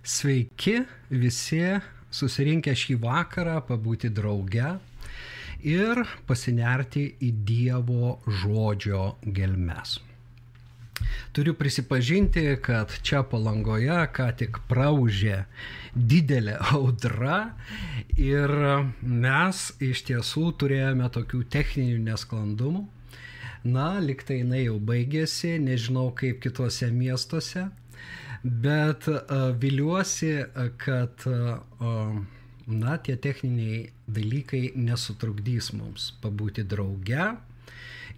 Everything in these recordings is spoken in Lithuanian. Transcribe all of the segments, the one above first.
Sveiki visi susirinkę šį vakarą pabūti drauge ir pasinerti į Dievo žodžio gelmes. Turiu prisipažinti, kad čia palangoje ką tik praužė didelė audra ir mes iš tiesų turėjome tokių techninių nesklandumų. Na, liktai jinai jau baigėsi, nežinau kaip kitose miestuose, bet viliuosi, kad na, tie techniniai dalykai nesutrukdys mums pabūti drauge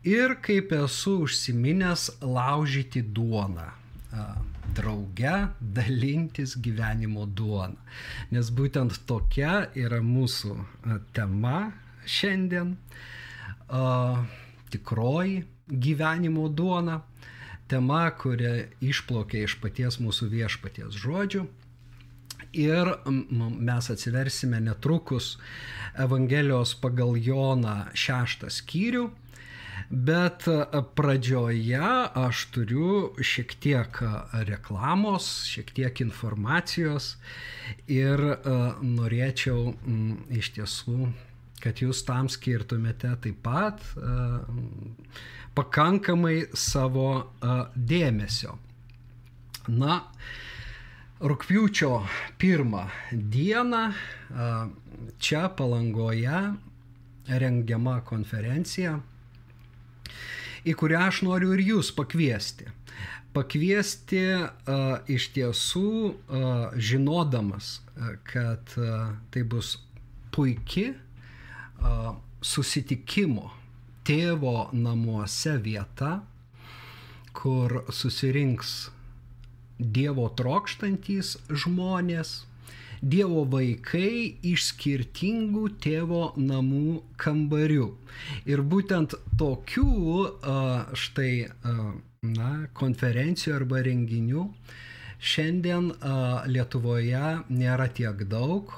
ir kaip esu užsiminęs laužyti duoną. Drauge dalintis gyvenimo duoną. Nes būtent tokia yra mūsų tema šiandien. Tikroji gyvenimo duona. Tema, kuri išplaukia iš paties mūsų viešpaties žodžių. Ir mes atsiversime netrukus Evangelijos pagal Joną šeštą skyrių Bet pradžioje aš turiu šiek tiek reklamos, šiek tiek informacijos ir norėčiau iš tiesų, kad jūs tam skirtumėte taip pat pakankamai savo dėmesio. Na, rūpjūčio pirmą dieną čia palangoje rengiama konferencija į kurią aš noriu ir jūs pakviesti. Pakviesti uh, iš tiesų, uh, žinodamas, uh, kad uh, tai bus puikia uh, susitikimo tėvo namuose vieta, kur susirinks Dievo trokštantys žmonės, Dievo vaikai iš skirtingų tėvo namų kambarių. Ir būtent tokių štai na, konferencijų arba renginių šiandien Lietuvoje nėra tiek daug.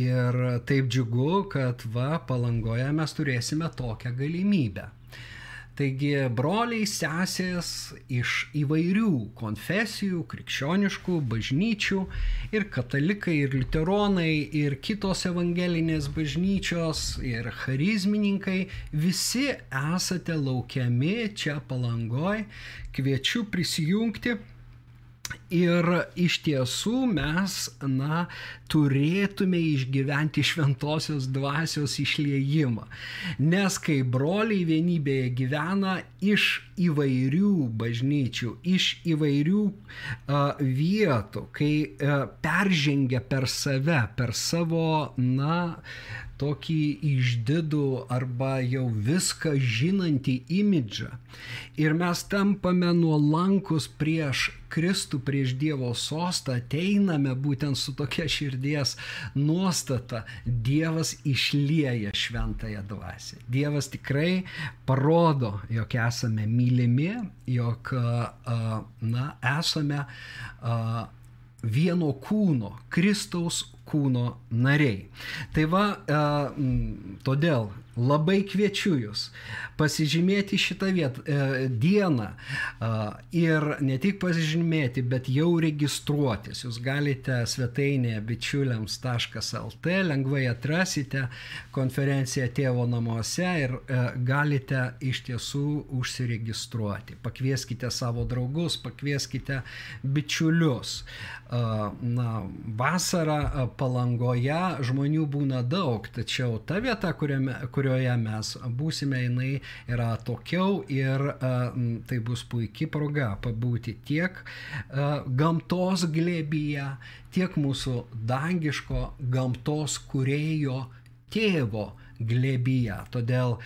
Ir taip džiugu, kad va, palangoje mes turėsime tokią galimybę. Taigi broliai, sesės iš įvairių konfesijų, krikščioniškų, bažnyčių ir katalikai, ir liuteronai, ir kitos evangelinės bažnyčios, ir charizmininkai, visi esate laukiami čia palangoj, kviečiu prisijungti Ir iš tiesų mes, na, turėtume išgyventi šventosios dvasios išliejimą. Nes kai broliai vienybėje gyvena iš įvairių bažnyčių, iš įvairių uh, vietų, kai uh, peržengia per save, per savo, na, tokį išdidų arba jau viską žinantį imidžą. Ir mes tampame nuolankus prieš Kristų, prieš Dievo sostą, ateiname būtent su tokia širdies nuostata. Dievas išlieja šventąją dvasę. Dievas tikrai parodo, jog esame mylimi, jog na, esame vieno kūno, Kristaus kūno nariai. Tai va, e, todėl labai kviečiu jūs pasižymėti šitą vietą, e, dieną e, ir ne tik pasižymėti, bet jau registruotis. Jūs galite svetainėje bičiuliams.lt lengvai atrasite konferenciją tėvo namuose ir galite iš tiesų užsiregistruoti. Pakvieskite savo draugus, pakvieskite bičiulius. Na, vasarą palangoje žmonių būna daug, tačiau ta vieta, kuriame, kurioje mes būsime, jinai yra tokiau ir tai bus puikia proga pabūti tiek gamtos glėbyje, tiek mūsų dangiško gamtos kurėjo tėvo glėbyje. Todėl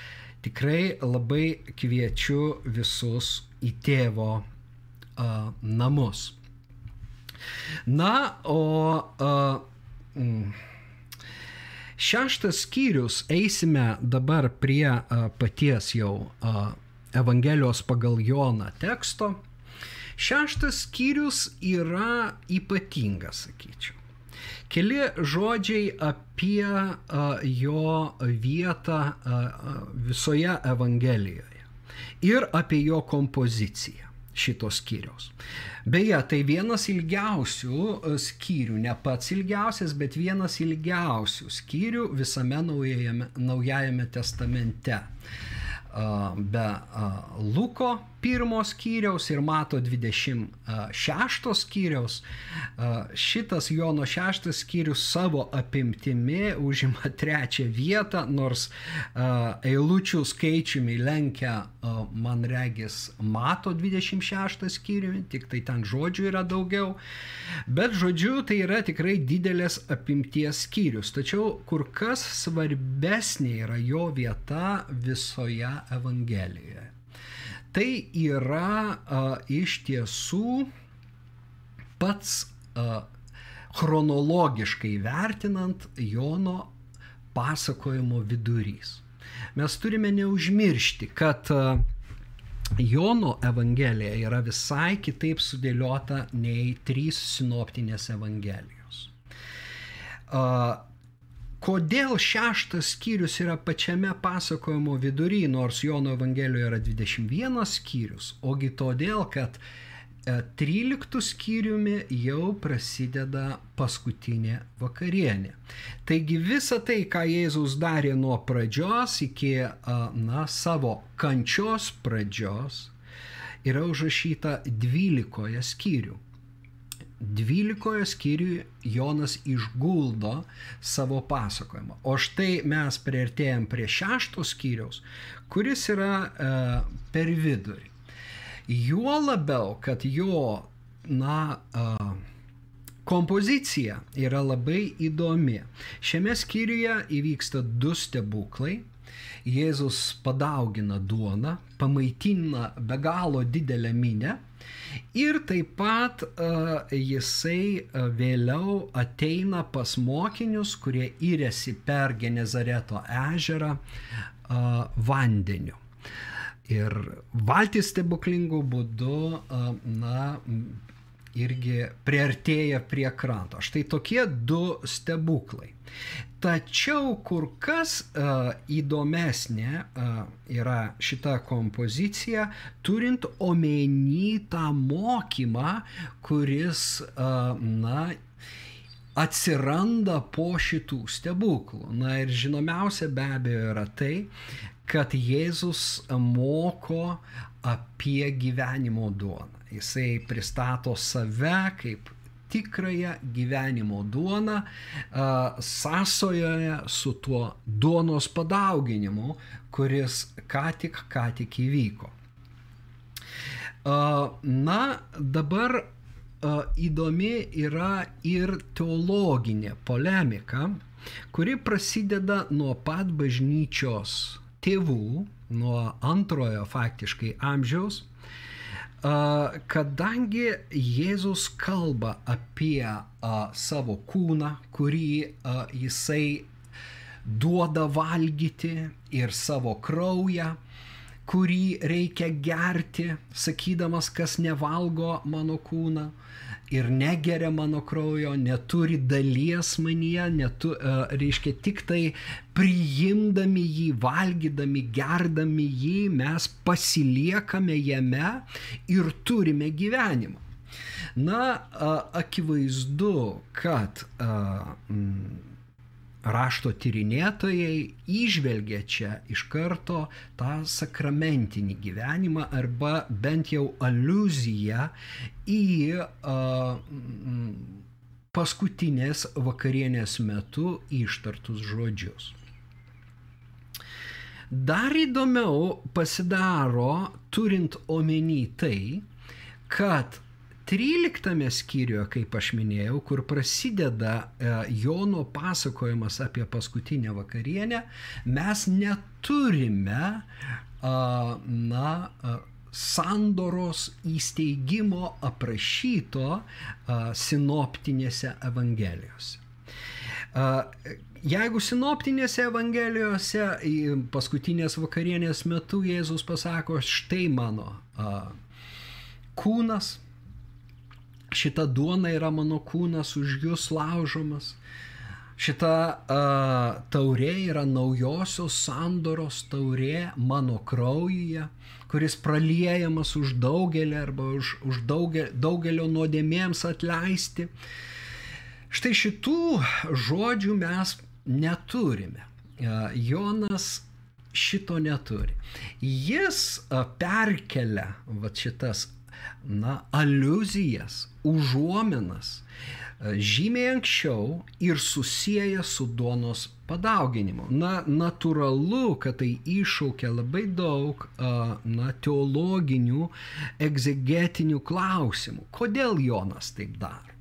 tikrai labai kviečiu visus į tėvo uh, namus. Na, o uh, Šeštas skyrius, eisime dabar prie paties jau Evangelijos pagal Joną teksto. Šeštas skyrius yra ypatingas, sakyčiau. Keli žodžiai apie jo vietą visoje Evangelijoje ir apie jo kompoziciją. Šitos skyriaus. Beje, tai vienas ilgiausių e, skyrių, ne pats ilgiausias, bet vienas ilgiausių skyrių visame naujajame, naujajame testamente be Luko pirmo skyriaus ir mato 26 skyriaus. Šitas Jono šeštas skyrius savo apimtimi užima trečią vietą, nors eilučių skaičiumi lenkia, man regis, mato 26 skyriumi, tik tai ten žodžių yra daugiau. Bet žodžiu, tai yra tikrai didelės apimties skyrius. Tačiau kur kas svarbesnė yra jo vieta visoje Evangelijoje tai yra a, iš tiesų pats a, chronologiškai vertinant Jono pasakojimo vidurys. Mes turime neužmiršti, kad a, Jono Evangelija yra visai kitaip sudėliota nei trys sinoptinės Evangelijos. Kodėl šeštas skyrius yra pačiame pasakojimo vidury, nors Jono Evangelijoje yra 21 skyrius, ogi todėl, kad 13 e, skyriumi jau prasideda paskutinė vakarienė. Taigi visa tai, ką Jėzus darė nuo pradžios iki na, savo kančios pradžios, yra užrašyta 12 skyrių. 12 skyriui Jonas išguldo savo pasakojimą. O štai mes prieartėjom prie šešto skyriaus, kuris yra e, per vidurį. Juo labiau, kad jo, na, e, kompozicija yra labai įdomi. Šiame skyriuje įvyksta du stebuklai. Jėzus padaugina duoną, pamaitina be galo didelę minę Ir taip pat jisai vėliau ateina pas mokinius, kurie įrėsi per Genezareto ežerą vandeniu. Ir valtis stebuklingų būdu, uh, na, irgi priartėja prie kranto. Štai tokie du stebuklai. Tačiau kur kas uh, įdomesnė uh, yra šita kompozicija, turint omeny tą mokymą, kuris, uh, na, atsiranda po šitų stebuklų. Na ir žinomiausia be abejo yra tai, kad Jėzus moko apie gyvenimo duoną. Jisai pristato save kaip tikrąją gyvenimo duoną sąsojoje su tuo duonos padauginimu, kuris ką tik, ką tik įvyko. Na, dabar įdomi yra ir teologinė polemika, kuri prasideda nuo pat bažnyčios tėvų, nuo antrojo faktiškai amžiaus kadangi Jėzus kalba apie savo kūną, kurį jisai duoda valgyti ir savo kraują, kurį reikia gerti, sakydamas, kas nevalgo mano kūną, ir negeria mano kraujo, neturi dalies manyje, netu, uh, reiškia tik tai priimdami jį, valgydami, gerdami jį, mes pasiliekame jame ir turime gyvenimą. Na, akivaizdu, kad uh, mm, rašto tyrinėtojai išvelgia čia iš karto tą sakramentinį gyvenimą arba bent jau aluzija į a, paskutinės vakarienės metu ištartus žodžius. Dar įdomiau pasidaro, turint omeny tai, kad 13 skyriuje, kaip aš minėjau, kur prasideda e, Jono pasakojimas apie paskutinę vakarienę, mes neturime, na, sandoros įsteigimo aprašyto sinoptinėse evangelijose. Jeigu sinoptinėse evangelijose paskutinės vakarienės metu Jėzus pasako, štai mano kūnas, šita duona yra mano kūnas už jūs laužomas. Šita uh, taurė yra naujosios sandoros taurė mano kraujyje, kuris praliejamas už daugelį arba už, už daugelio, daugelio nuodėmėms atleisti. Štai šitų žodžių mes neturime. Uh, Jonas šito neturi. Jis uh, perkelia va šitas na, aluzijas, užuominas žymiai anksčiau ir susiję su duonos padauginimu. Na, natūralu, kad tai iššaukia labai daug na, teologinių, egzegetinių klausimų. Kodėl Jonas taip daro?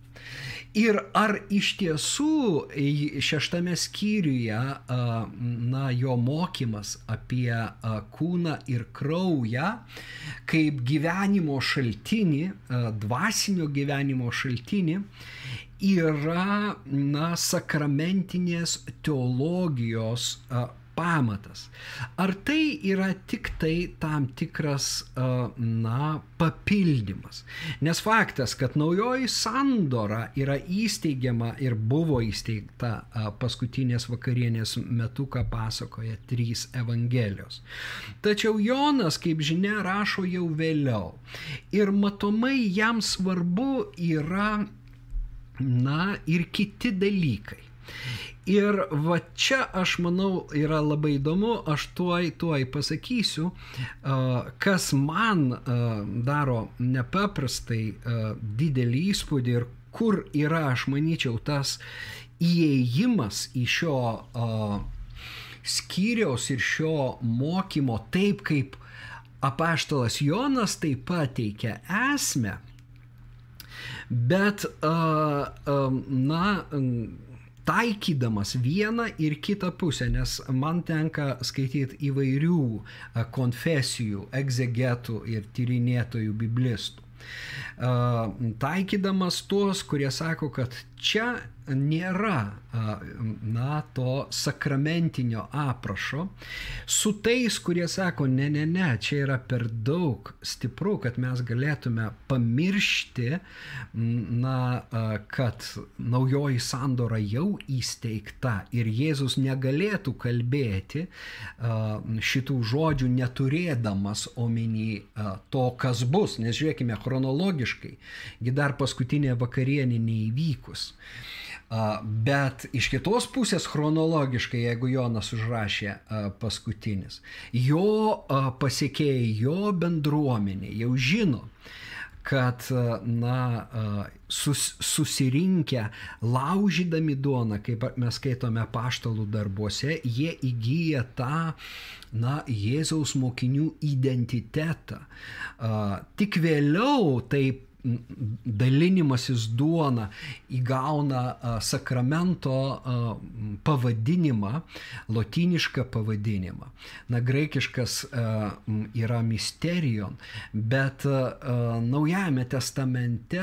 Ir ar iš tiesų šeštame skyriuje na, jo mokymas apie kūną ir kraują kaip gyvenimo šaltinį, dvasinio gyvenimo šaltinį, yra na, sakramentinės teologijos pamatas. Ar tai yra tik tai tam tikras, na, papildymas? Nes faktas, kad naujoji sandora yra įsteigiama ir buvo įsteigta paskutinės vakarienės metu, ką pasakoja trys evangelijos. Tačiau Jonas, kaip žinia, rašo jau vėliau. Ir matomai jam svarbu yra na ir kiti dalykai. Ir va čia aš manau yra labai įdomu, aš tuoj, tuoj pasakysiu, kas man daro nepaprastai didelį įspūdį ir kur yra, aš manyčiau, tas įėjimas į šio skyriaus ir šio mokymo taip, kaip apaštalas Jonas tai pateikia esmę. Bet, na, taikydamas vieną ir kitą pusę, nes man tenka skaityti įvairių konfesijų, egzegetų ir tyrinėtojų biblistų. Taikydamas tuos, kurie sako, kad čia nėra na, to sakramentinio aprašo, su tais, kurie sako, ne, ne, ne, čia yra per daug stipru, kad mes galėtume pamiršti, na, kad naujoji sandora jau įsteigta ir Jėzus negalėtų kalbėti šitų žodžių neturėdamas omeny to, kas bus, nes žiūrėkime chronologiškai, gi dar paskutinė vakarienė neįvykus. Bet iš kitos pusės chronologiškai, jeigu Jonas užrašė paskutinis, jo pasiekėjai, jo bendruomenė jau žino, kad na, sus, susirinkę, laužydami duoną, kaip mes skaitome paštalų darbuose, jie įgyja tą na, Jėzaus mokinių identitetą. Tik vėliau taip dalinimasis duona įgauna sakramento pavadinimą, lotynišką pavadinimą. Na, graikiškas yra misterion, bet Naujajame testamente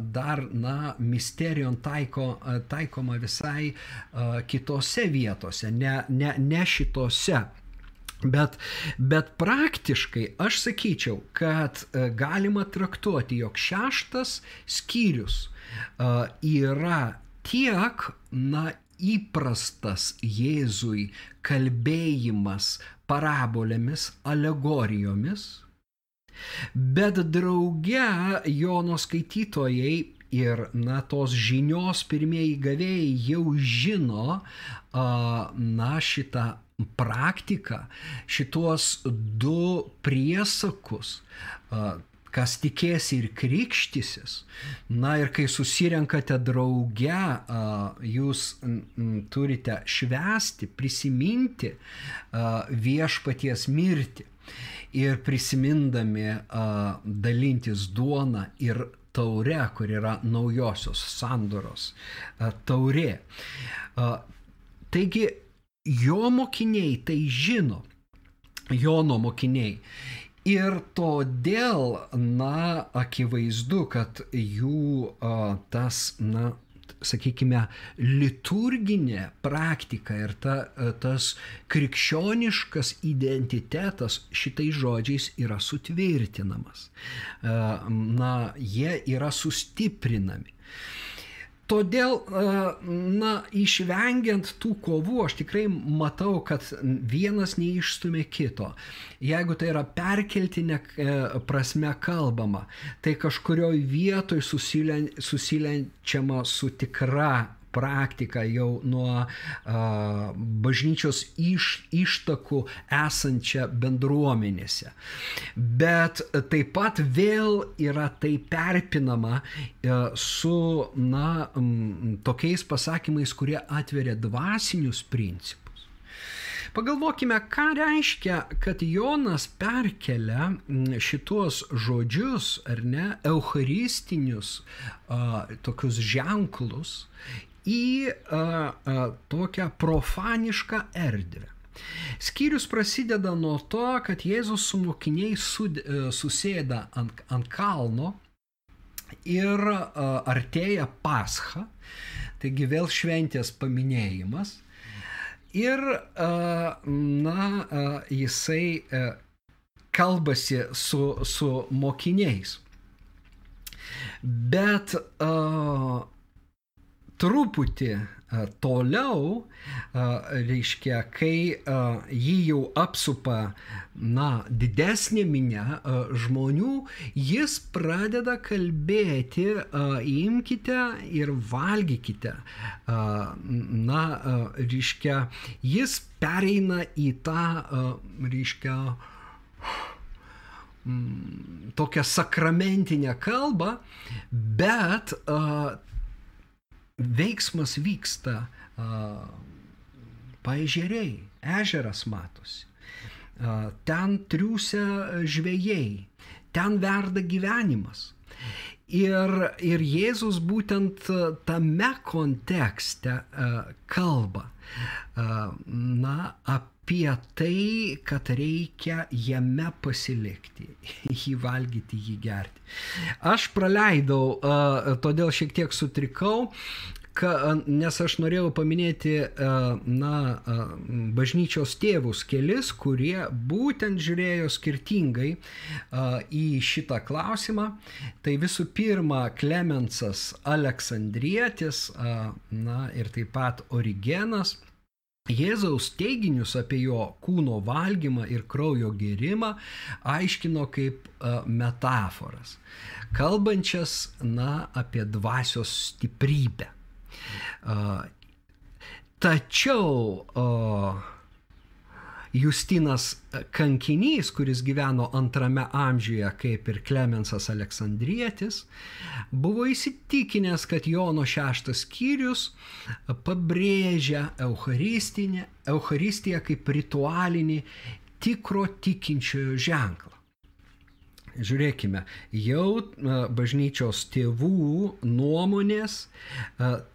dar, na, misterion taiko, taikoma visai kitose vietose, ne, ne, ne šitose. Bet, bet praktiškai aš sakyčiau, kad e, galima traktuoti, jog šeštas skyrius uh, yra tiek, na, įprastas Jėzui kalbėjimas parabolėmis, alegorijomis, bet drauge Jono skaitytojai ir, na, tos žinios pirmieji gavėjai jau žino, na, šitą praktiką, šitos du priesakus, kas tikės ir krikštysis. Na ir kai susirenkate drauge, jūs turite švesti, prisiminti viešpaties mirtį. Ir prisimindami dalintis duoną ir taure, kur yra naujosios sandoros taurė. Taigi jo mokiniai tai žino, Jono mokiniai. Ir todėl, na, akivaizdu, kad jų a, tas, na, sakykime, liturginė praktika ir ta, tas krikščioniškas identitetas šitais žodžiais yra sutvirtinamas. Na, jie yra sustiprinami. Todėl, na, išvengiant tų kovų, aš tikrai matau, kad vienas neišstumė kito. Jeigu tai yra perkeltinė prasme kalbama, tai kažkurioje vietoje susilenčiama su tikra praktiką jau nuo a, bažnyčios iš, ištakų esančią bendruomenėse. Bet taip pat vėl yra tai perpinama a, e, su na, m, tokiais pasakymais, kurie atveria dvasinius principus. Pagalvokime, ką reiškia, kad Jonas perkelia šituos žodžius, ar ne, eucharistinius a, tokius ženklus į a, a, tokią profanišką erdvę. Skyrius prasideda nuo to, kad Jėzus su mokiniais sud, e, susėda ant, ant kalno ir a, artėja pascha, taigi vėl šventės paminėjimas. Ir, a, na, a, jisai a, kalbasi su, su mokiniais. Bet a, truputį toliau, reiškia, kai jį jau apsupa, na, didesnė minė žmonių, jis pradeda kalbėti, imkite ir valgykite. Na, reiškia, jis pereina į tą, reiškia, tokią sakramentinę kalbą, bet veiksmas vyksta paežeriai, ežeras matosi. Ten triūsia žvėjai, ten verda gyvenimas. Ir, ir Jėzus būtent tame kontekste kalba na, apie tai, kad reikia jame pasilikti, jį valgyti, jį gerti. Aš praleidau, todėl šiek tiek sutrikau, nes aš norėjau paminėti, na, bažnyčios tėvus kelis, kurie būtent žiūrėjo skirtingai į šitą klausimą. Tai visų pirma, Klemensas Aleksandrietis, na, ir taip pat Origenas. Jėzaus teiginius apie jo kūno valgymą ir kraujo gerimą aiškino kaip metaforas, kalbančias, na, apie dvasios stiprybę. Tačiau Justinas kankinys, kuris gyveno antrame amžiuje, kaip ir Klemensas Aleksandrietis, buvo įsitikinęs, kad Jono šeštas skyrius pabrėžia Eucharistiją kaip ritualinį tikro tikinčiojo ženklą. Žiūrėkime, jau bažnyčios tėvų nuomonės,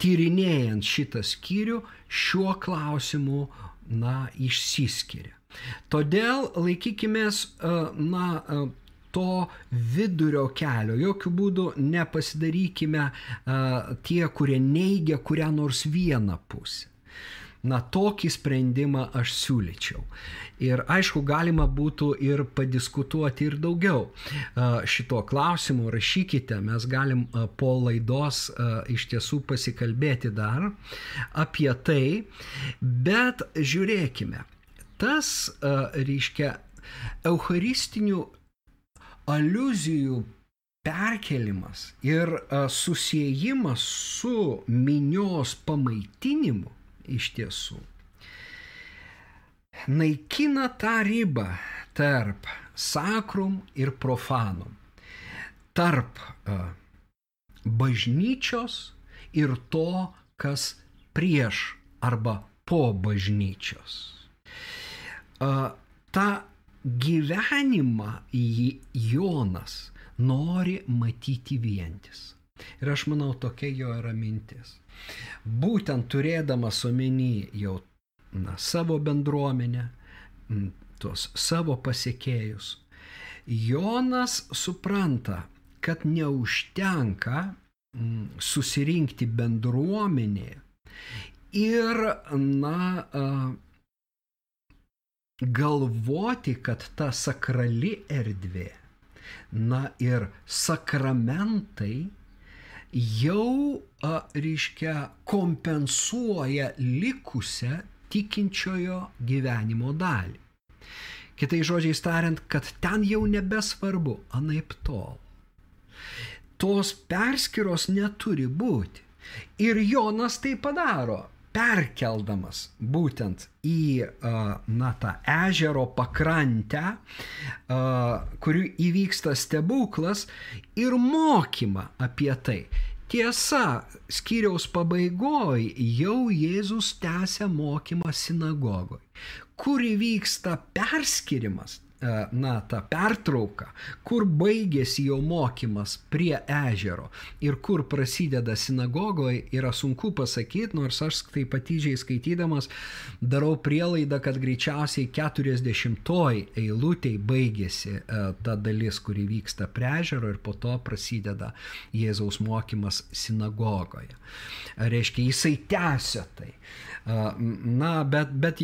tyrinėjant šitą skyrių, šiuo klausimu, na, išsiskiria. Todėl laikykime, na, to vidurio kelio, jokių būdų nepasidarykime tie, kurie neigia kurią nors vieną pusę. Na, tokį sprendimą aš siūlyčiau. Ir aišku, galima būtų ir padiskutuoti ir daugiau šito klausimu, rašykite, mes galim po laidos iš tiesų pasikalbėti dar apie tai, bet žiūrėkime, tas, reiškia, eucharistinių aluzijų perkelimas ir susijimas su minios pamaitinimu iš tiesų. Naikina tą ribą tarp sakrum ir profanum, tarp uh, bažnyčios ir to, kas prieš arba po bažnyčios. Uh, tą gyvenimą Jonas nori matyti vientis. Ir aš manau, tokia jo yra mintis. Būtent turėdamas omeny jau na, savo bendruomenę, tuos savo pasiekėjus, Jonas supranta, kad neužtenka susirinkti bendruomenėje ir, na, galvoti, kad ta sakrali erdvė, na ir sakramentai jau, a, reiškia, kompensuoja likusią tikinčiojo gyvenimo dalį. Kitai žodžiai tariant, kad ten jau nebesvarbu, anaip tol. Tos perskiros neturi būti. Ir Jonas tai padaro perkeldamas būtent į na, tą ežero pakrantę, kuriu įvyksta stebuklas ir mokymą apie tai. Tiesa, skyriaus pabaigoje jau Jėzus tęsia mokymą sinagogoje, kur įvyksta perskirimas, na, ta pertrauka, kur baigėsi jo mokymas prie ežero ir kur prasideda sinagogoje, yra sunku pasakyti, nors aš tai patydžiai skaitydamas darau prielaidą, kad greičiausiai 40 eilutėj baigėsi e, ta dalis, kuri vyksta prie ežero ir po to prasideda Jėzaus mokymas sinagogoje. Reiškia, jisai tęsia tai. Na, bet, bet,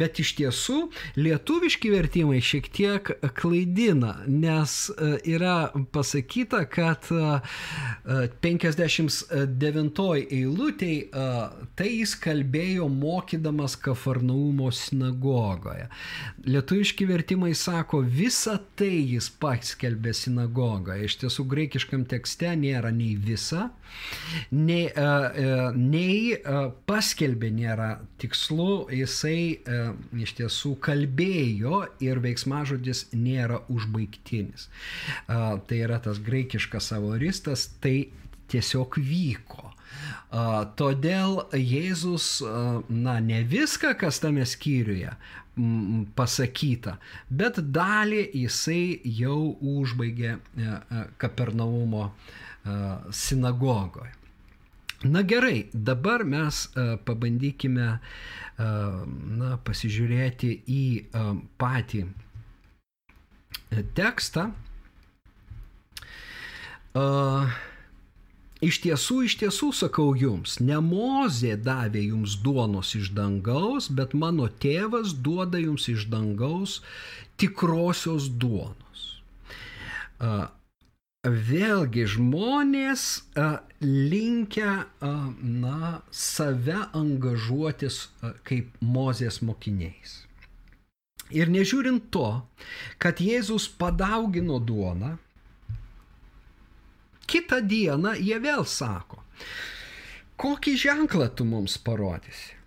bet iš tiesų lietuviški vertimai šiek tiek klaidina, nes yra pasakyta, kad 59 eilutėj tai jis kalbėjo mokydamas Kafarnaumo sinagogoje. Lietuviški vertimai sako, visą tai jis paskelbė sinagogoje. Iš tiesų, greikiškam tekste nėra nei visa, nei, nei paskelbė paskelbė nėra tikslu, jisai e, iš tiesų kalbėjo ir veiksmažodis nėra užbaigtinis. E, tai yra tas graikiškas savoristas, tai tiesiog vyko. Uh, todėl Jėzus, uh, na, ne viską, kas tame skyriuje pasakyta, bet dalį jisai jau užbaigė uh, Kapernaumo sinagogoje. Na gerai, dabar mes uh, pabandykime uh, na, pasižiūrėti į uh, patį tekstą. Iš tiesų, iš tiesų sakau jums, ne mozė davė jums duonos iš dangaus, bet mano tėvas duoda jums iš dangaus tikrosios duonos. Vėlgi žmonės a, na, save angažuotis kaip Mozės mokiniais. Ir nežiūrint to, kad Jėzus padaugino duoną, kitą dieną jie vėl sako, kokį ženklą tu mums parodysi.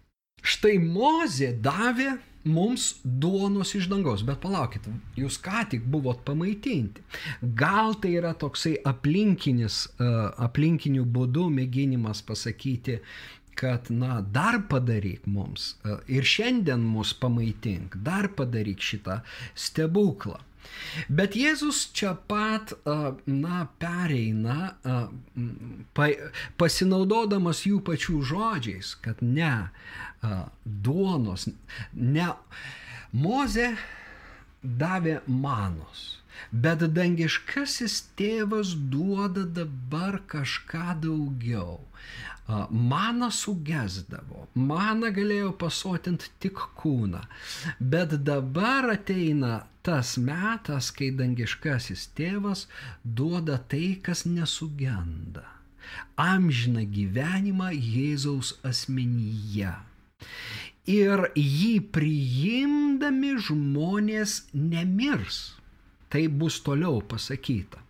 Štai Mozė davė mums duonos iš dangaus. Bet palaukit, jūs ką tik buvot pamaitinti. Gal tai yra toksai aplinkinis, e, aplinkinių būdų mėginimas pasakyti, kad, na, dar padaryk mums e, ir šiandien mus pamaitink, dar padaryk šitą stebuklą. Bet Jėzus čia pat, na, pereina, pasinaudodamas jų pačių žodžiais, kad ne, duonos. Ne, Moze davė manos, bet dangiškasis tėvas duoda dabar kažką daugiau. Mana sugesdavo, mana galėjo pasotinti tik kūną, bet dabar ateina tas metas, kai dangiškasis tėvas duoda tai, kas nesugenda. Amžina gyvenimą Jėzaus asmenyje. Ir jį priimdami žmonės nemirs. Tai bus toliau pasakyta.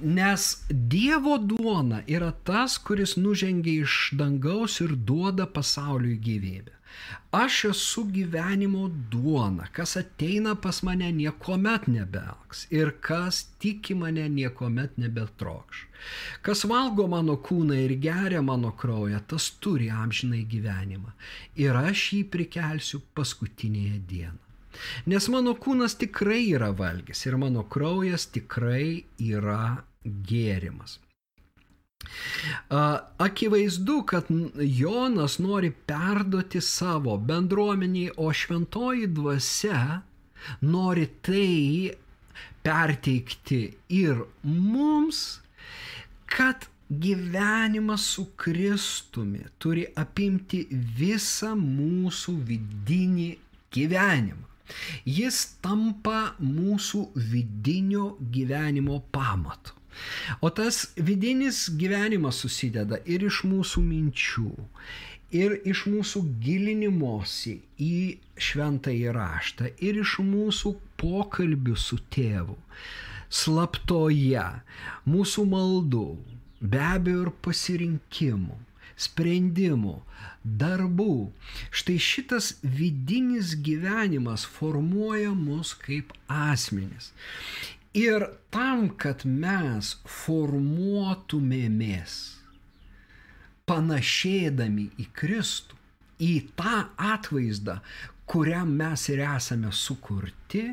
Nes Dievo duona yra tas, kuris nužengia iš dangaus ir duoda pasauliui gyvybę. Aš esu gyvenimo duona, kas ateina pas mane niekuomet nebelgs ir kas tiki mane niekuomet nebetrokš. Kas valgo mano kūną ir geria mano kraują, tas turi amžinai gyvenimą ir aš jį prikelsiu paskutinėje dieną. Nes mano kūnas tikrai yra valgys ir mano kraujas tikrai yra gėrimas. Akivaizdu, kad Jonas nori perduoti savo bendruomeniai, o šventoji dvasia nori tai perteikti ir mums, kad gyvenimas su Kristumi turi apimti visą mūsų vidinį gyvenimą. Jis tampa mūsų vidinio gyvenimo pamatu. O tas vidinis gyvenimas susideda ir iš mūsų minčių, ir iš mūsų gilinimosi į šventąjį raštą, ir iš mūsų pokalbių su tėvu, slaptoje, mūsų maldų, be abejo ir pasirinkimų, sprendimų, darbų. Štai šitas vidinis gyvenimas formuoja mus kaip asmenis. Ir tam, kad mes formuotumėmės panašėdami į Kristų, į tą atvaizdą, kuriam mes ir esame sukurti,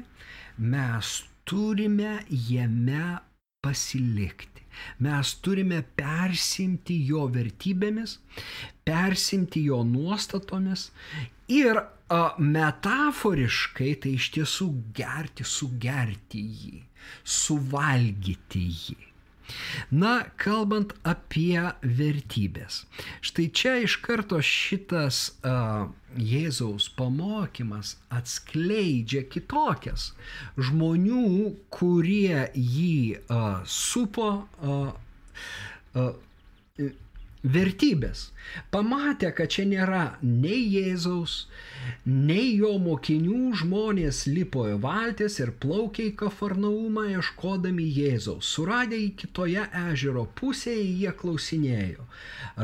mes turime jame pasilikti. Mes turime persimti jo vertybėmis, persimti jo nuostatomis ir a, metaforiškai tai iš tiesų gerti, sugerti jį, suvalgyti jį. Na, kalbant apie vertybės. Štai čia iš karto šitas uh, Jėzaus pamokymas atskleidžia kitokias žmonių, kurie jį uh, supo uh, uh, vertybės. Pamatė, kad čia nėra nei Jėzaus, nei jo mokinių žmonės lipo į valtis ir plaukė į Kafarnaumą ieškodami Jėzaus. Suradę į kitoje ežero pusėje jie klausinėjo,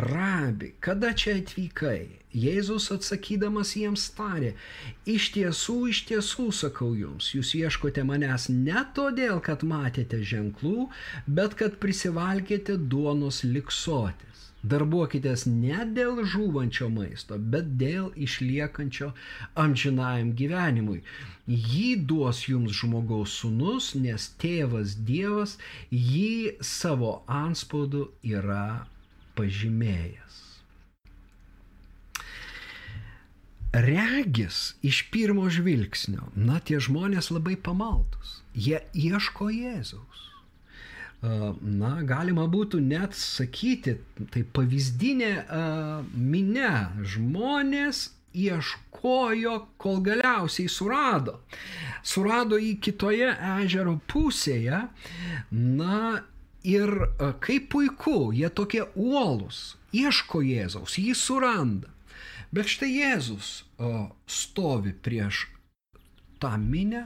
Rabi, kada čia atvykai? Jėzus atsakydamas jiems tarė, iš tiesų, iš tiesų sakau jums, jūs ieškote manęs ne todėl, kad matėte ženklų, bet kad prisivalgėte duonos liksoti. Darbuokitės ne dėl žūvančio maisto, bet dėl išliekančio amžinajam gyvenimui. Jį duos jums žmogaus sunus, nes tėvas Dievas jį savo anspaudu yra pažymėjęs. Regis iš pirmo žvilgsnio, na tie žmonės labai pamaldus, jie ieško Jėzaus na, galima būtų net sakyti, tai pavyzdinė minė žmonės ieškojo, kol galiausiai surado. Surado į kitoje ežero pusėje, na ir kaip puiku, jie tokie uolus, ieško Jėzaus, jį suranda. Bet štai Jėzus o, stovi prieš tą minę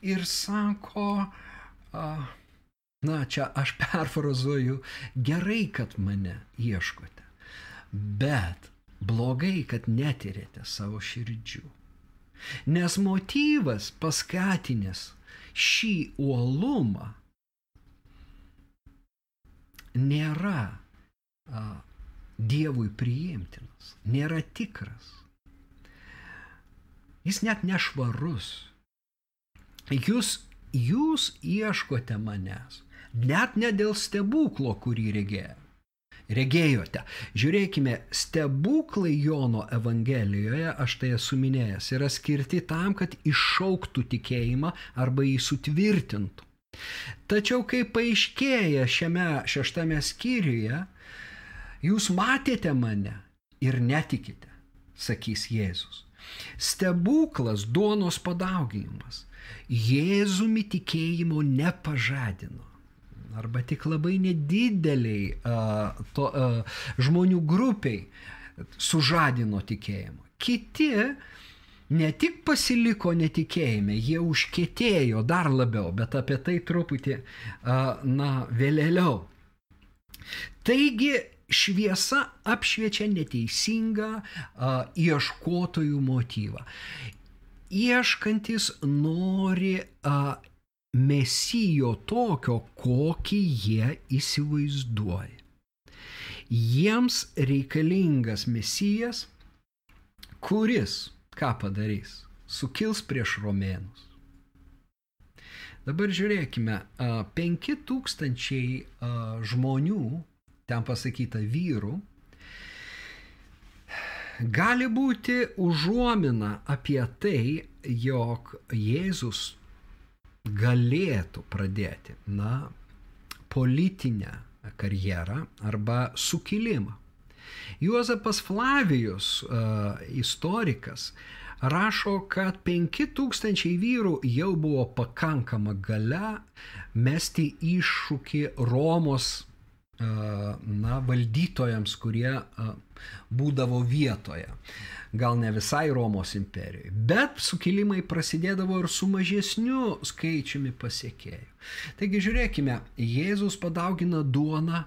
ir sako, a, Na, čia aš perfrazuoju, gerai, kad mane ieškote, bet blogai, kad netyrėte savo širdžių. Nes motyvas paskatinęs šį uolumą nėra a, Dievui priimtinas, nėra tikras. Jis net nešvarus. Jūs, jūs ieškote manęs net ne dėl stebuklo, kurį regėjo. Regėjote. Žiūrėkime, stebuklai Jono Evangelijoje, aš tai esu minėjęs, yra skirti tam, kad iššauktų tikėjimą arba jį sutvirtintų. Tačiau, kai paaiškėja šiame šeštame skyriuje, jūs matėte mane ir netikite, sakys Jėzus. Stebuklas duonos padauginimas Jėzumi tikėjimo nepažadino arba tik labai nedideliai a, to, a, žmonių grupiai sužadino tikėjimą. Kiti ne tik pasiliko netikėjime, jie užkėtėjo dar labiau, bet apie tai truputį, a, na, vėliau. Taigi šviesa apšviečia neteisingą a, ieškotojų motyvą. Ieškantis nori a, mesijo tokio, kokį jie įsivaizduoja. Jiems reikalingas mesijas, kuris ką padarys? Sukils prieš romėnus. Dabar žiūrėkime, 5000 žmonių, ten pasakyta vyrų, gali būti užuomina apie tai, jog Jėzus galėtų pradėti, na, politinę karjerą arba sukilimą. Juozapas Flavijus, uh, istorikas, rašo, kad 5000 vyrų jau buvo pakankama gale mesti iššūkį Romos na, valdytojams, kurie būdavo vietoje. Gal ne visai Romos imperijoje, bet sukilimai prasidėdavo ir su mažesniu skaičiumi pasiekėjų. Taigi žiūrėkime, Jėzus padaugina duoną,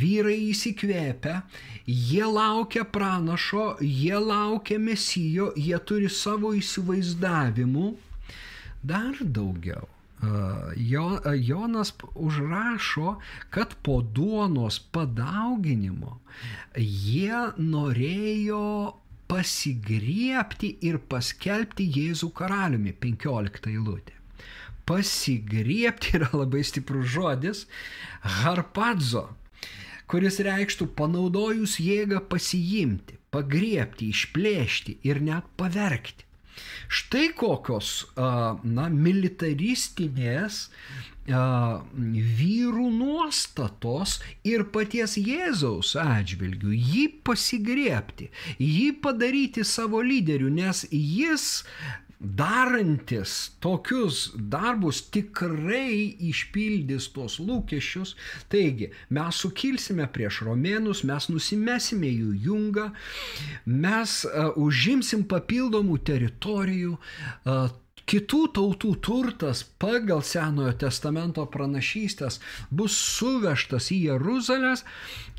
vyrai įsikvėpia, jie laukia pranašo, jie laukia mesijo, jie turi savo įsivaizdavimų. Dar daugiau jo, Jonas užrašo, kad po duonos padauginimo jie norėjo pasigriepti ir paskelbti Jėzų karaliumi, 15 eilutė. Pasigriepti yra labai stiprus žodis, harpadzo, kuris reikštų panaudojus jėgą pasijimti, pagriepti, išplėšti ir net pavergti. Štai kokios, na, militaristinės vyrų nuostatos ir paties Jėzaus atžvilgių, jį pasigriepti, jį padaryti savo lyderiu, nes jis darantis tokius darbus tikrai išpildys tos lūkesčius. Taigi, mes sukilsime prieš romėnus, mes nusimesime jų jungą, mes uh, užimsim papildomų teritorijų, uh, Kitų tautų turtas pagal Senojo testamento pranašystės bus suvežtas į Jeruzalės,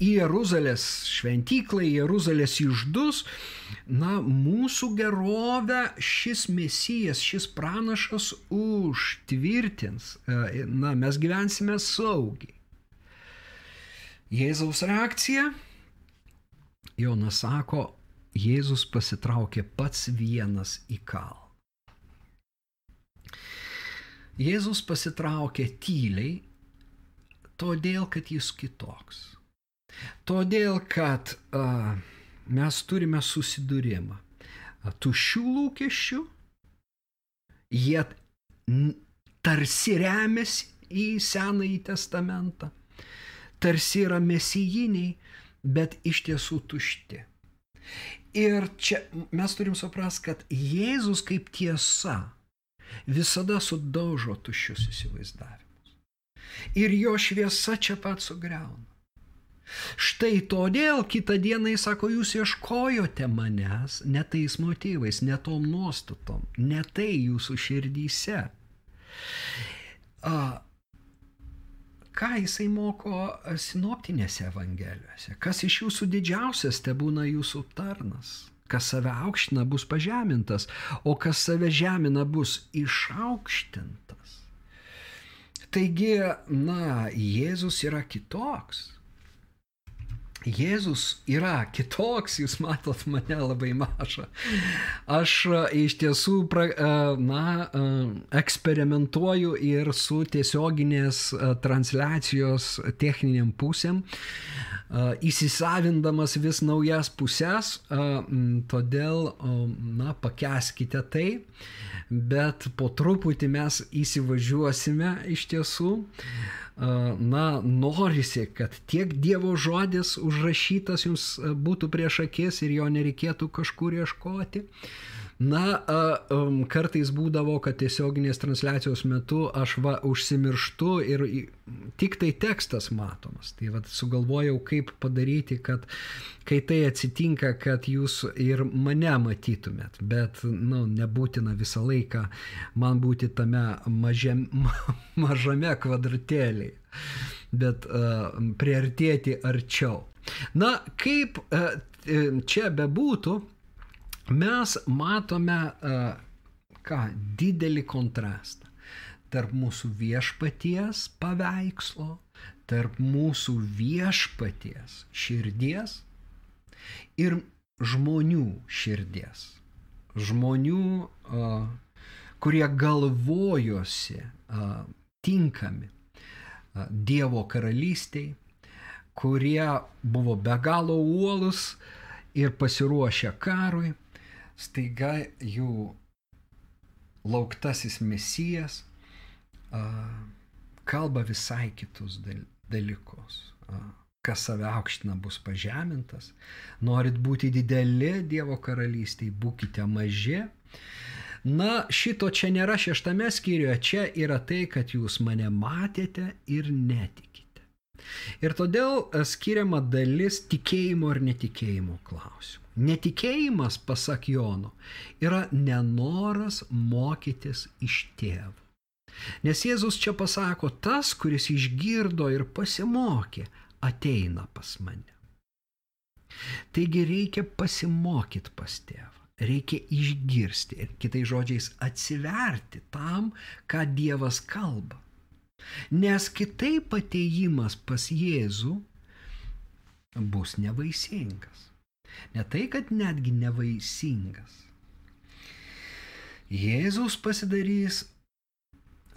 į Jeruzalės šventyklą, į Jeruzalės išdus. Na, mūsų gerovę šis mesijas, šis pranašas užtvirtins. E, na, mes gyvensime saugiai. Jėzaus reakcija. Jonas sako, Jėzus pasitraukė pats vienas į kalną. Jėzus pasitraukė tyliai, todėl kad jis kitoks. Todėl kad uh, mes turime susidūrimą. Tuščių lūkesčių, jie tarsi remiasi į Senąjį testamentą, tarsi yra mesijiniai, bet iš tiesų tušti. Ir čia mes turim suprasti, kad Jėzus kaip tiesa visada sudaužo tuščius įsivaizdavimus. Ir jo šviesa čia pat sugriauna. Štai todėl kitą dieną jis sako, jūs ieškojote manęs ne tais motyvais, ne tom nuostatom, ne tai jūsų širdyse. A, ką jisai moko sinoptinėse evangelijose? Kas iš jūsų didžiausias te būna jūsų tarnas? Kas save aukština, bus pažemintas, o kas save žemina, bus išaukštintas. Taigi, na, Jėzus yra kitoks. Jėzus yra kitoks, jūs matot mane labai mažą. Aš iš tiesų, pra, na, eksperimentuoju ir su tiesioginės transliacijos techniniam pusėm įsisavindamas vis naujas pusės, todėl, na, pakeskite tai, bet po truputį mes įsivažiuosime iš tiesų. Na, norisi, kad tiek Dievo žodis užrašytas jums būtų prieš akis ir jo nereikėtų kažkur ieškoti. Uh, Na, um, kartais būdavo, kad tiesioginės transliacijos metu aš va užsimirštu ir tik tai tekstas matomas. Tai va sugalvojau, kaip padaryti, kad kai tai atsitinka, kad jūs ir mane matytumėt. Bet, na, nu, nebūtina visą laiką man būti tame mažiam, mažame kvadratėlėje, bet uh, priartėti arčiau. Na, kaip uh, čia bebūtų, mes matome ką, didelį kontrastą tarp mūsų viešpaties paveikslo, tarp mūsų viešpaties širdies ir žmonių širdies. Žmonių, kurie galvojosi tinkami Dievo karalystiai, kurie buvo be galo uolus ir pasiruošę karui staiga jų lauktasis mesijas kalba visai kitus dalykus. Kas save aukština bus pažemintas. Norit būti dideli Dievo karalystėje, būkite maži. Na, šito čia nėra šeštame skyriuje, čia yra tai, kad jūs mane matėte ir netikite. Ir todėl e, skiriama dalis tikėjimo ir netikėjimo klausimų. Netikėjimas, pasak Jono, yra nenoras mokytis iš tėvo. Nes Jėzus čia pasako, tas, kuris išgirdo ir pasimokė, ateina pas mane. Taigi reikia pasimokyti pas tėvą, reikia išgirsti ir kitai žodžiais atsiverti tam, ką Dievas kalba. Nes kitaip ateimas pas Jėzų bus nevaisingas. Ne tai, kad netgi nevaisingas. Jėzus pasidarys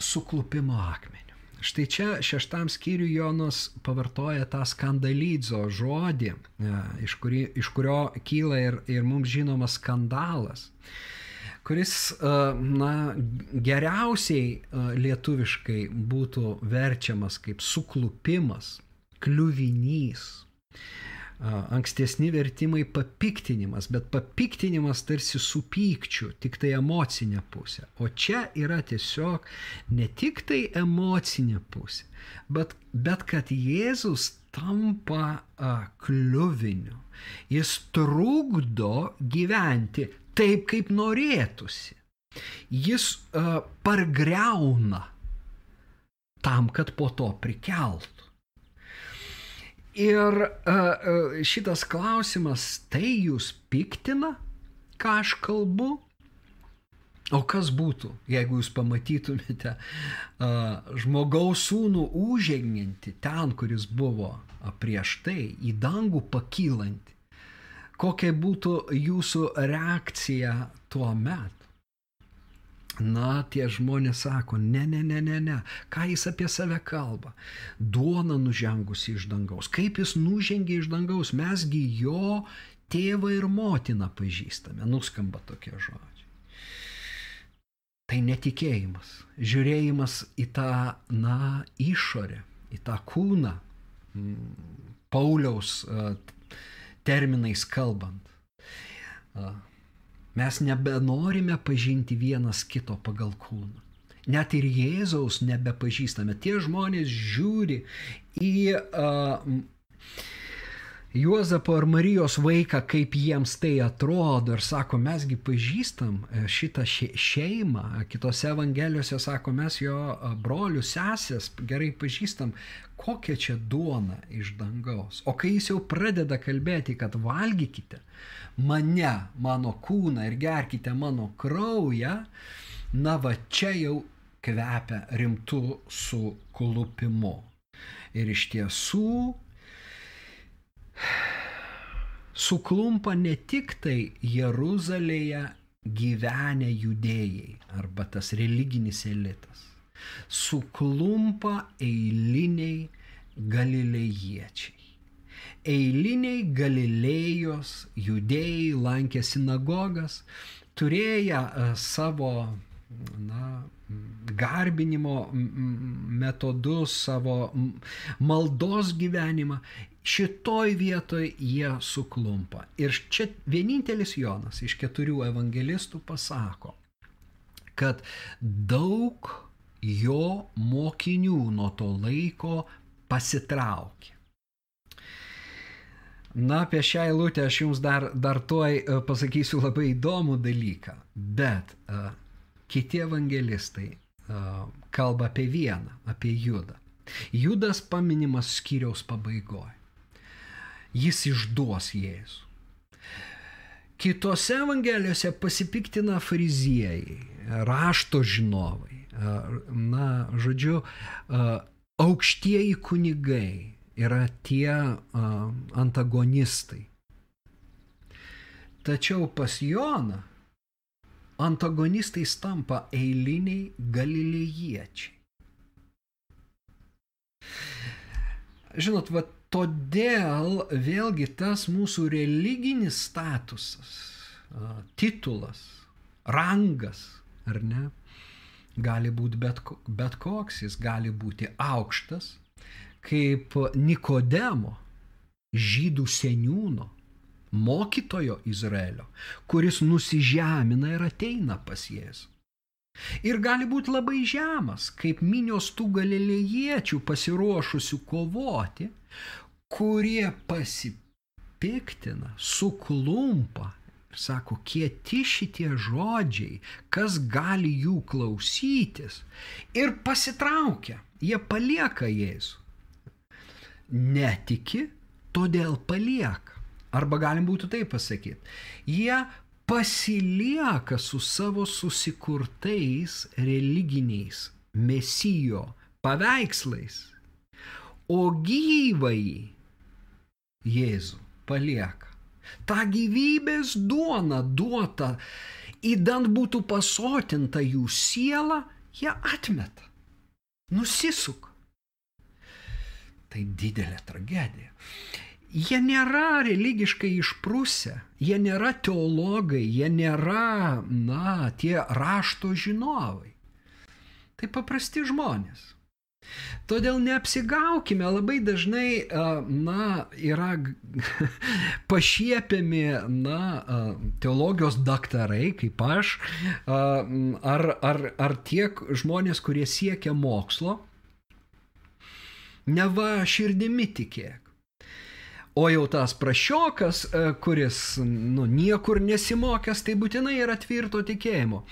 suklupimo akmenį. Štai čia šeštam skyriui Jonas pavartoja tą skandalydzo žodį, e, iš, kuri, iš kurio kyla ir, ir mums žinomas skandalas, kuris e, na, geriausiai e, lietuviškai būtų verčiamas kaip suklupimas, kliuvinys ankstesni vertimai papiktinimas, bet papiktinimas tarsi su pykčiu, tik tai emocinė pusė. O čia yra tiesiog ne tik tai emocinė pusė, bet, bet kad Jėzus tampa a, kliuviniu. Jis trukdo gyventi taip, kaip norėtųsi. Jis a, pargreuna tam, kad po to prikeltų. Ir uh, šitas klausimas, tai jūs piktina, ką aš kalbu? O kas būtų, jeigu jūs pamatytumėte uh, žmogaus sūnų užženginti ten, kuris buvo prieš tai, į dangų pakylantį? Kokia būtų jūsų reakcija tuo metu? Na, tie žmonės sako, ne, ne, ne, ne, ne, ką jis apie save kalba. Duona nužengusi iš dangaus. Kaip jis nužengė iš dangaus, mesgi jo tėvą ir motiną pažįstame. Nuskamba tokie žodžiai. Tai netikėjimas, žiūrėjimas į tą, na, išorę, į tą kūną, Pauliaus terminais kalbant Mes nebenorime pažinti vienas kito pagal kūną. Net ir Jėzaus nebepažįstame. Tie žmonės žiūri į uh, Juozapo ar Marijos vaiką, kaip jiems tai atrodo ir sako, mesgi pažįstam šitą šeimą. Kitose evangelijose sako, mes jo brolių, sesės gerai pažįstam, kokia čia duona iš dangaus. O kai jis jau pradeda kalbėti, kad valgykite, mane, mano kūną ir gerkite mano kraują, na va čia jau kvepia rimtų suklupimu. Ir iš tiesų suklumpa ne tik tai Jeruzalėje gyvenę judėjai arba tas religinis elitas, suklumpa eiliniai galilėjiečiai. Eiliniai Galilėjos judėjai lankė sinagogas, turėję e, savo na, garbinimo metodus, savo maldos gyvenimą, šitoj vietoj jie suklumpa. Ir čia vienintelis Jonas iš keturių evangelistų pasako, kad daug jo mokinių nuo to laiko pasitraukė. Na, apie šią eilutę aš jums dar, dar tuoj e, pasakysiu labai įdomų dalyką, bet uh, kiti evangelistai uh, kalba apie vieną, apie Judą. Judas paminimas skyriaus pabaigoje. Jis išduos Jėzų. Kitose evangelijose pasipiktina fariziejai, rašto žinovai, na, žodžiu, aukštieji kunigai, yra tie antagonistai. Tačiau pas Joną antagonistais tampa eiliniai galilėjiečiai. Žinot, va todėl vėlgi tas mūsų religinis statusas, titulas, rangas, ar ne, gali būti bet, bet koks, jis gali būti aukštas, kaip Nikodemo žydų seniūno, mokytojo Izraelio, kuris nusižemina ir ateina pas Jėzų. Ir gali būti labai žemas, kaip minios tų galilėjiečių pasiruošusių kovoti, kurie pasipiktina, suklumpa ir sako, kieti šitie žodžiai, kas gali jų klausytis. Ir pasitraukia, jie palieka Jėzų. Netiki, todėl palieka. Arba galim būtų taip pasakyti. Jie pasilieka su savo susikurtais religiniais mesijo paveikslais, o gyvai Jėzų palieka. Ta gyvybės duona duota, įdant būtų pasotinta jų siela, jie atmeta, nusisuka. Tai didelė tragedija jie nėra religiškai išprusę, jie nėra teologai, jie nėra, na, tie rašto žinovai. Tai paprasti žmonės. Todėl neapsigaukime, labai dažnai, na, yra pašiepiami, na, teologijos daktarai, kaip aš, ar, ar, ar tiek žmonės, kurie siekia mokslo, neva širdimi tikėk. O jau tas prašiokas, e, kuris nu, niekur nesimokęs, tai būtinai yra tvirto tikėjimo.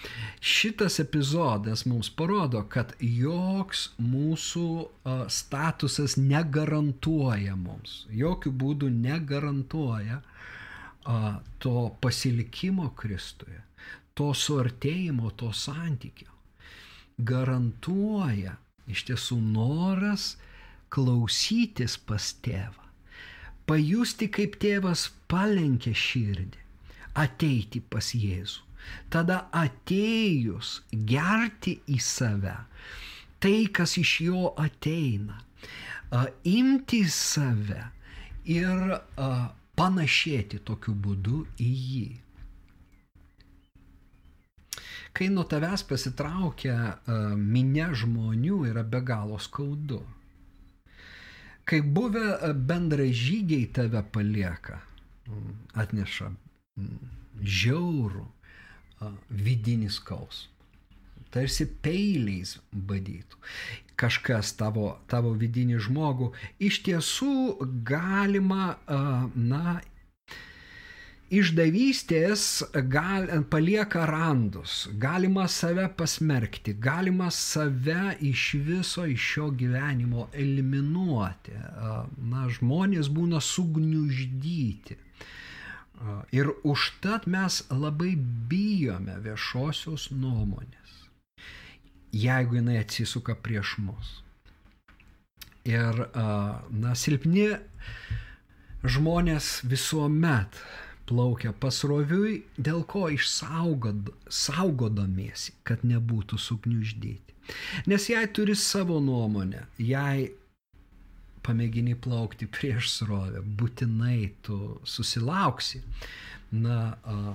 Šitas epizodas mums parodo, kad joks mūsų e, statusas negarantuoja mums, jokių būdų negarantuoja e, to pasilikimo Kristuje, to suartėjimo, to santykio. Garantuoja iš tiesų noras klausytis pas tėvą pajusti, kaip tėvas palenkia širdį, ateiti pas Jėzų. Tada atėjus gerti į save tai, kas iš jo ateina, imti save ir panašėti tokiu būdu į jį. Kai nuo tavęs pasitraukia minė žmonių, yra be galo skaudu kai buvę e, bendražygiai tave palieka, mm, atneša mm, žiaurų vidinį skausmą. Tarsi peiliais badytų. Kažkas tavo, tavo vidinį žmogų iš tiesų galima, na, išdavystės gal, palieka randus, galima save pasmerkti, galima save iš viso iš šio gyvenimo eliminuoti. Na, žmonės būna sugniuždyti. Ir užtat mes labai bijome viešosios nuomonės, jeigu jinai atsisuka prieš mus. Ir, na, silpni žmonės visuomet plaukia pasroviui, dėl ko išsaugod, saugodamiesi, kad nebūtų sugniuždyti. Nes jei turi savo nuomonę, jei pamėgini plaukti prieš srovę, būtinai tu susilauksi na, a,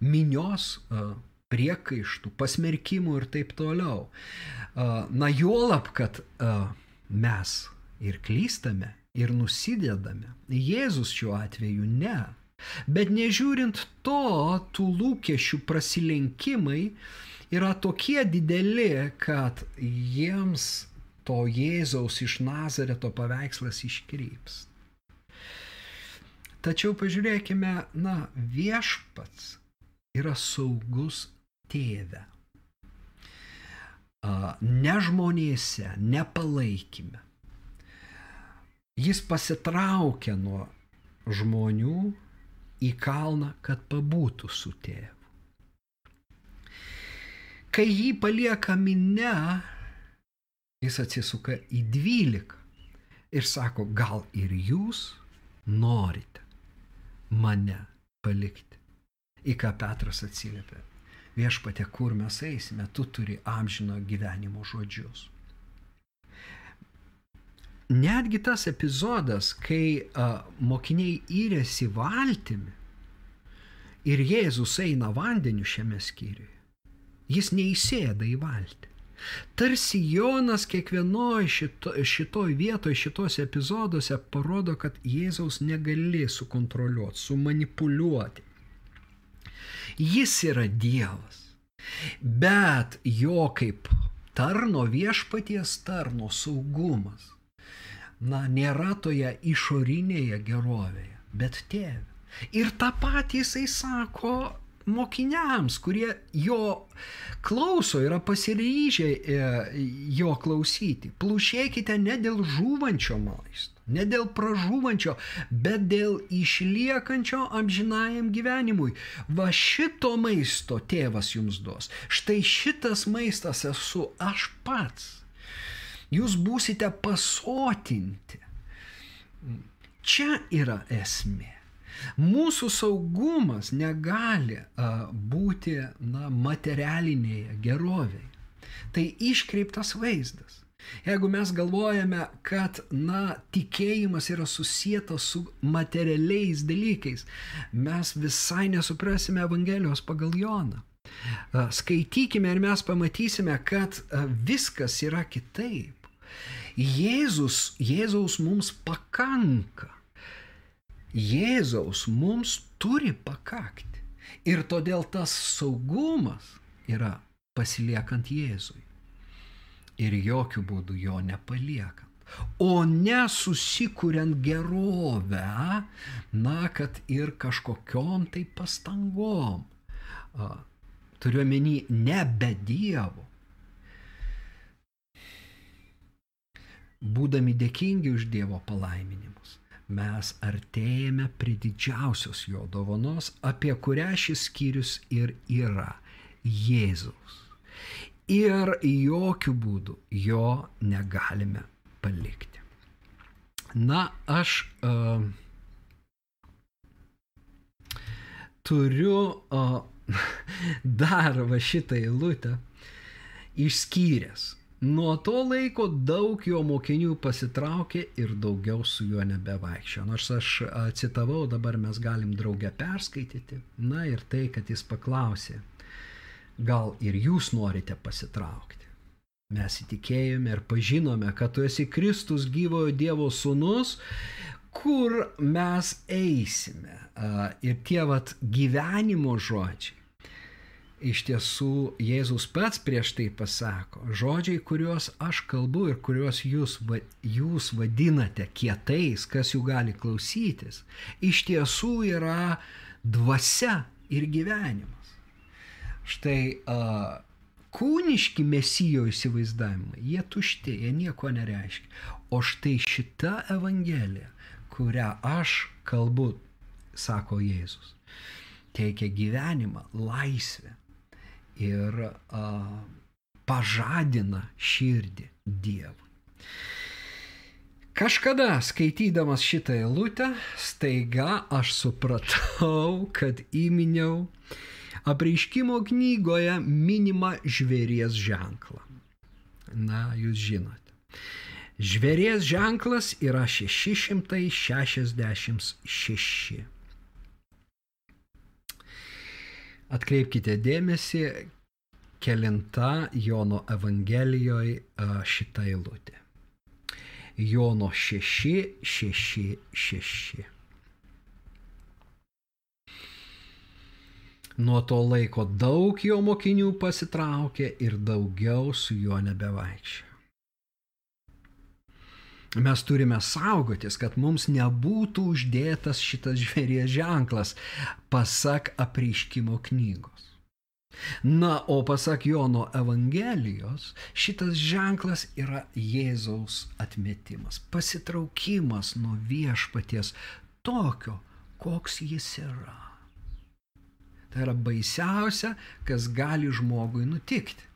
minios a, priekaištų, pasmerkimų ir taip toliau. A, na juolab, kad a, mes ir klystame, ir nusidedame. Jėzus šiuo atveju ne. Bet nežiūrint to, tų lūkesčių prasilenkimai yra tokie dideli, kad jiems to Jėzaus iš Nazareto paveikslas iškryps. Tačiau pažiūrėkime, na, viešpats yra saugus tėve. Ne žmonėse, ne palaikime. Jis pasitraukia nuo žmonių į kalną, kad pabūtų su tėvu. Kai jį palieka minę, jis atsisuka į dvylika ir sako, gal ir jūs norite mane palikti. Į ką Petras atsiliepia. Viešpate, kur mes eisime, tu turi amžino gyvenimo žodžius. Netgi tas epizodas, kai a, mokiniai įrėsi valtimi ir Jėzus eina vandeniu šiame skyriuje, jis neįsėda į valtį. Tarsi Jonas kiekvienoje šito, šitoj vietoje, šitose epizoduose parodo, kad Jėzaus negali sukontroliuoti, sumanipuliuoti. Jis yra Dievas. Bet jo kaip tarno viešpaties tarno saugumas, na, nėra toje išorinėje gerovėje, bet tėve. Ir tą patį jisai sako mokiniams, kurie jo klauso, yra pasiryžę e, jo klausyti. Plušėkite ne dėl žūvančio maisto, ne dėl pražūvančio, bet dėl išliekančio amžinajam gyvenimui. Va šito maisto tėvas jums duos. Štai šitas maistas esu aš pats. Jūs būsite pasotinti. Čia yra esmė. Mūsų saugumas negali būti na, materialinėje gerovėje. Tai iškreiptas vaizdas. Jeigu mes galvojame, kad na, tikėjimas yra susijęs su materialiais dalykais, mes visai nesuprasime Evangelijos pagal Joną. Skaitykime ir mes pamatysime, kad viskas yra kitaip. Jėzus, Jėzaus mums pakanka. Jėzaus mums turi pakakti. Ir todėl tas saugumas yra pasiliekant Jėzui. Ir jokių būdų jo nepaliekant. O nesusikuriant gerovę, na, kad ir kažkokiom tai pastangom. Turiuomenį ne be Dievo. Būdami dėkingi už Dievo palaiminimus mes artėjame prie didžiausios jo dovanos, apie kurią šis skyrius ir yra - Jėzus. Ir jokių būdų jo negalime palikti. Na, aš uh, turiu uh, dar va šitą eilutę išskyręs Nuo to laiko daug jo mokinių pasitraukė ir daugiau su juo nebevaikščiojo. Nors aš citavau, dabar mes galim draugę perskaityti. Na ir tai, kad jis paklausė, gal ir jūs norite pasitraukti. Mes įtikėjome ir pažinome, kad tu esi Kristus gyvojo Dievo sūnus, kur mes eisime. Ir tie vat gyvenimo žodžiai iš tiesų Jėzus pats prieš tai pasako, žodžiai, kuriuos aš kalbu ir kuriuos jūs, va, jūs vadinate kietais, kas jų gali klausytis, iš tiesų yra dvasia ir gyvenimas. Štai uh, kūniški mesijo įsivaizdavimai, jie tušti, jie nieko nereiškia. O štai šita evangelija, kurią aš kalbu, sako Jėzus, teikia gyvenimą, laisvę ir a, pažadina širdį Dievui. Kažkada skaitydamas šitą eilutę, staiga aš supratau, kad įminiau apreiškimo knygoje minimą žvėries ženklą. Na, jūs žinote. Žvėries ženklas yra 666. Atkreipkite dėmesį, kelinta Jono Evangelijoje šita eilutė. Jono 6, 6, 6. Nuo to laiko daug jo mokinių pasitraukė ir daugiau su juo nebevaikščia. Mes turime saugotis, kad mums nebūtų uždėtas šitas žvėries ženklas, pasak apreiškimo knygos. Na, o pasak Jono Evangelijos, šitas ženklas yra Jėzaus atmetimas, pasitraukimas nuo viešpaties tokio, koks jis yra. Tai yra baisiausia, kas gali žmogui nutikti.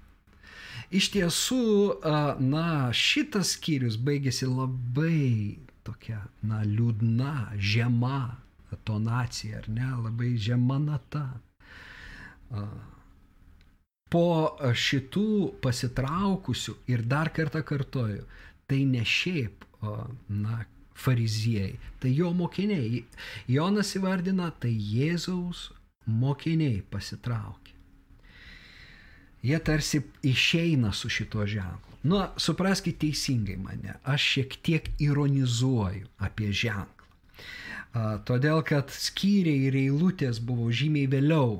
Iš tiesų, na, šitas skyrius baigėsi labai tokia, na, liūdna, žema tonacija, ar ne, labai žema nata. Po šitų pasitraukusių ir dar kartą kartoju, tai ne šiaip, na, fariziejai, tai jo mokiniai. Jonas įvardina, tai Jėzaus mokiniai pasitraukė. Jie tarsi išeina su šito ženklu. Nu, supraskite teisingai mane, aš šiek tiek ironizuoju apie ženklą. Todėl, kad skyriai ir eilutės buvo žymiai vėliau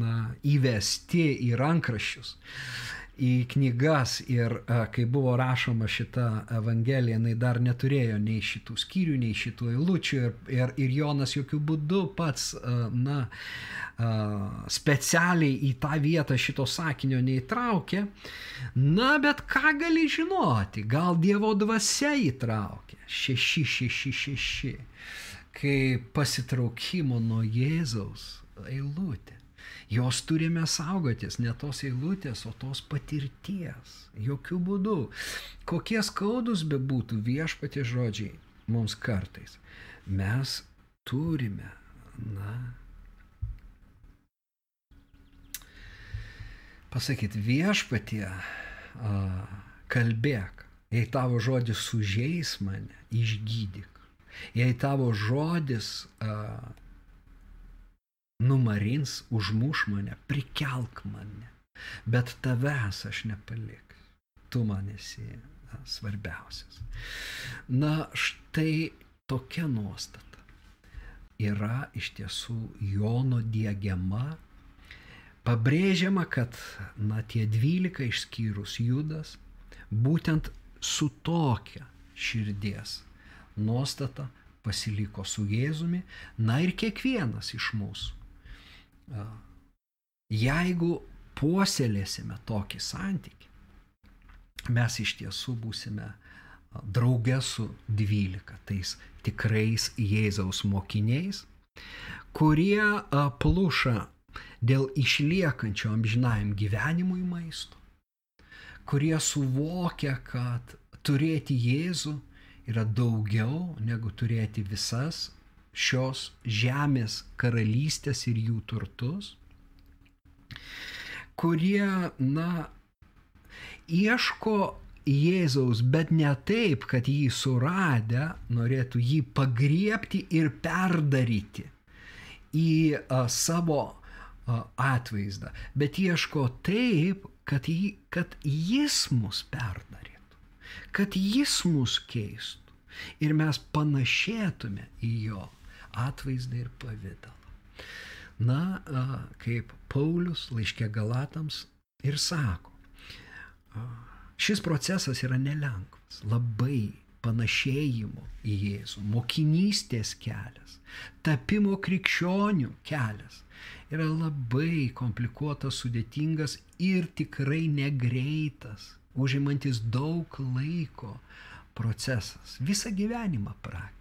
na, įvesti į rankraščius į knygas ir kai buvo rašoma šita evangelija, jinai dar neturėjo nei šitų skyrių, nei šitų eilučių ir, ir, ir Jonas jokių būdų pats, na, specialiai į tą vietą šito sakinio neįtraukė. Na, bet ką gali žinoti, gal Dievo dvasia įtraukė. Šeši, šeši, šeši. Kai pasitraukimo nuo Jėzaus eilutė. Jos turime saugotis, ne tos eilutės, o tos patirties. Jokių būdų. Kokie skaudus bebūtų viešpatė žodžiai mums kartais, mes turime, na, pasakyti viešpatie, kalbėk, jei tavo žodis sužeis mane, išgydyk. Jei tavo žodis a, numarins, užmuš mane, prikelk mane, bet tavęs aš nepaliksiu. Tu man esi svarbiausias. Na, štai tokia nuostata yra iš tiesų Jono diegiama, pabrėžiama, kad, na, tie dvylika išskyrus Judas, būtent su tokia širdies nuostata pasiliko su Jėzumi, na ir kiekvienas iš mūsų Jeigu puoselėsime tokį santykį, mes iš tiesų būsime draugė su dvylika tais tikrais Jėzaus mokiniais, kurie pluša dėl išliekančio amžinajam gyvenimui maisto, kurie suvokia, kad turėti Jėzų yra daugiau negu turėti visas šios žemės karalystės ir jų turtus, kurie, na, ieško Jėzaus, bet ne taip, kad jį suradę norėtų jį pagriepti ir perdaryti į a, savo a, atvaizdą, bet ieško taip, kad, jį, kad jis mus perdarytų, kad jis mus keistų. Ir mes panašėtume į jo atvaizdą ir pavydalą. Na, kaip Paulius laiškė Galatams ir sako, šis procesas yra nelengvas, labai panašėjimo į Jėzų, mokinystės kelias, tapimo krikščionių kelias yra labai komplikuotas, sudėtingas ir tikrai negreitas, užimantis daug laiko procesas, visą gyvenimą praktiškai.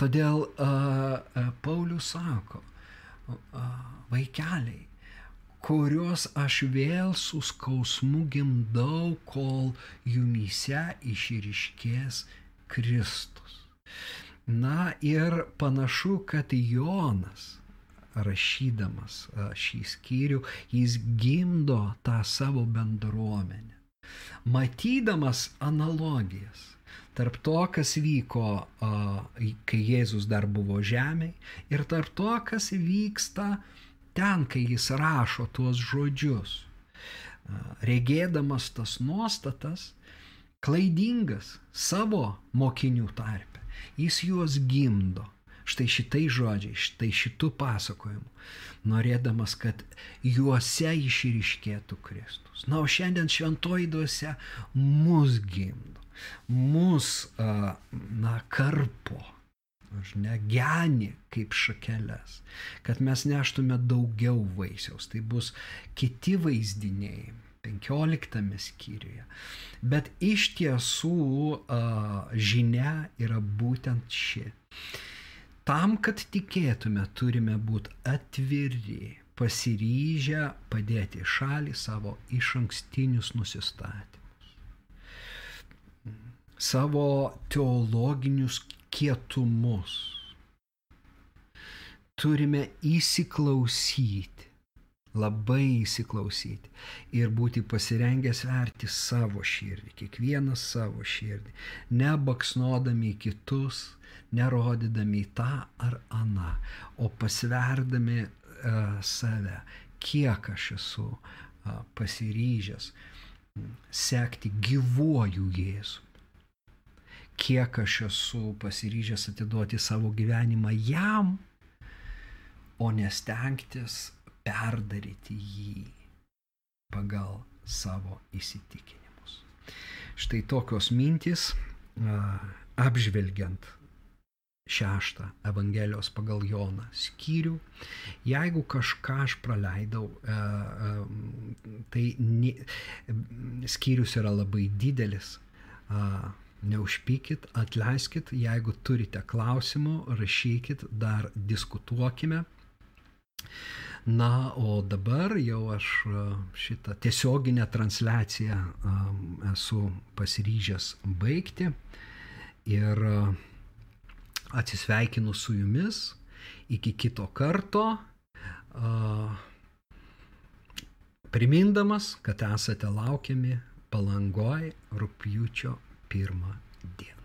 Todėl uh, Paulius sako, uh, vaikeliai, kuriuos aš vėl su skausmu gimdau, kol jumyse išryškės Kristus. Na ir panašu, kad Jonas, rašydamas šį skyrių, jis gimdo tą savo bendruomenę, matydamas analogijas tarp to, kas vyko, kai Jėzus dar buvo žemėje, ir tarp to, kas vyksta ten, kai jis rašo tuos žodžius. Regėdamas tas nuostatas, klaidingas savo mokinių tarpe, jis juos gimdo. Štai šitai žodžiai, štai šitų pasakojimų, norėdamas, kad juose išryškėtų Kristus. Na, o šiandien šventoji duose mus gimdo mus, na, karpo, aš ne geni kaip šakeles, kad mes neštume daugiau vaisiaus. Tai bus kiti vaizdiniai. 15 skyriuje. Bet iš tiesų žinia yra būtent ši. Tam, kad tikėtume, turime būti atviri, pasiryžę padėti šalį savo iš ankstinius nusistatymus savo teologinius kietumus. Turime įsiklausyti, labai įsiklausyti ir būti pasirengę sverti savo širdį, kiekvienas savo širdį, nebaksnodami kitus, nerodydami tą ar aną, o pasverdami uh, save, kiek aš esu pasiryžęs sekti gyvuoju Jėzu. Kiek aš esu pasiryžęs atiduoti savo gyvenimą jam, o nestengtis perdaryti jį pagal savo įsitikinimus. Štai tokios mintys apžvelgiant šeštą Evangelijos pagal Joną skyrių. Jeigu kažką aš praleidau, tai skyrius yra labai didelis. Neužpykit, atleiskit, jeigu turite klausimų, rašykit, dar diskutuokime. Na, o dabar jau aš šitą tiesioginę transliaciją esu pasiryžęs baigti. Ir atsisveikinu su jumis iki kito karto, primindamas, kad esate laukiami palangoj rūpjūčio pirmą dieną.